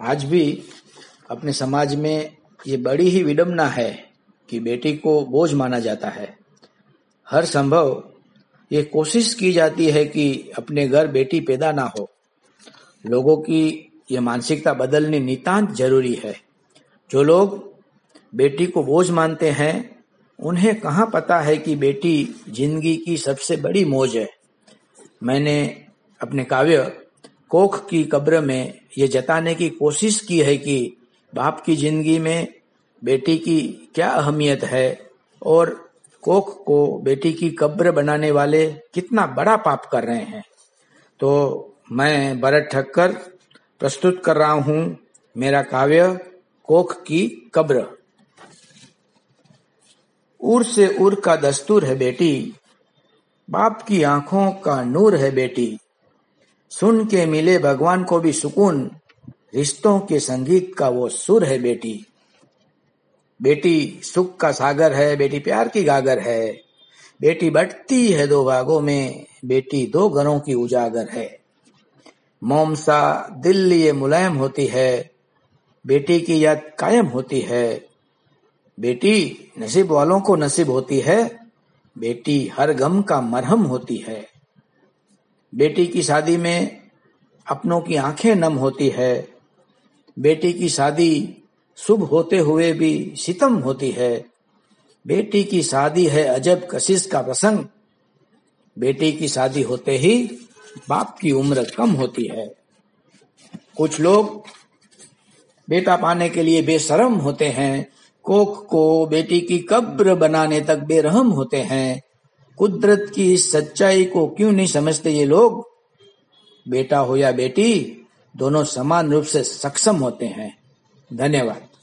आज भी अपने समाज में ये बड़ी ही विडम्बना है कि बेटी को बोझ माना जाता है। हर संभव ये कोशिश की जाती है कि अपने घर बेटी पैदा ना हो। लोगों की ये मानसिकता बदलनी नितांत ज़रूरी है। जो लोग बेटी को बोझ मानते हैं, उन्हें कहाँ पता है कि बेटी ज़िंदगी की सबसे बड़ी मौज है? मैंने अपने काव्य कोख की कब्र में ये जताने की कोशिश की है कि बाप की ज़िंदगी में बेटी की क्या अहमियत है और कोख को बेटी की कब्र बनाने वाले कितना बड़ा पाप कर रहे हैं। तो मैं भरत ठक्कर प्रस्तुत कर रहा हूँ मेरा काव्य, कोख की कब्र। उर से उर का दस्तूर है बेटी, बाप की आँखों का नूर है बेटी। सुन के मिले भगवान को भी सुकून। रिश्तों के संगीत का वो सुर है बेटी। बेटी, सुख का सागर है, बेटी प्यार की गागर है। बेटी बढ़ती है दो भागों में, बेटी दो घरों की उजागर है। मोमसा दिल लिए मुलायम होती है, बेटी की याद कायम होती है। बेटी, नसीब वालों को नसीब होती है, बेटी हर गम का मरहम होती है। बेटी की शादी में अपनों की आँखें नम होती है। बेटी की शादी शुभ होते हुए भी सितम होती है। बेटी की शादी है अजब कशिश का प्रसंग। बेटी की शादी होते ही बाप की उम्र कम होती है। कुछ लोग बेटा पाने के लिए बेशरम होते हैं। कोख को बेटी की कब्र बनाने तक बेरहम होते हैं। कुदरत की इस सच्चाई को क्यों नहीं समझते ये लोग? बेटा हो या बेटी, दोनों समान रूप से सक्षम होते हैं। धन्यवाद।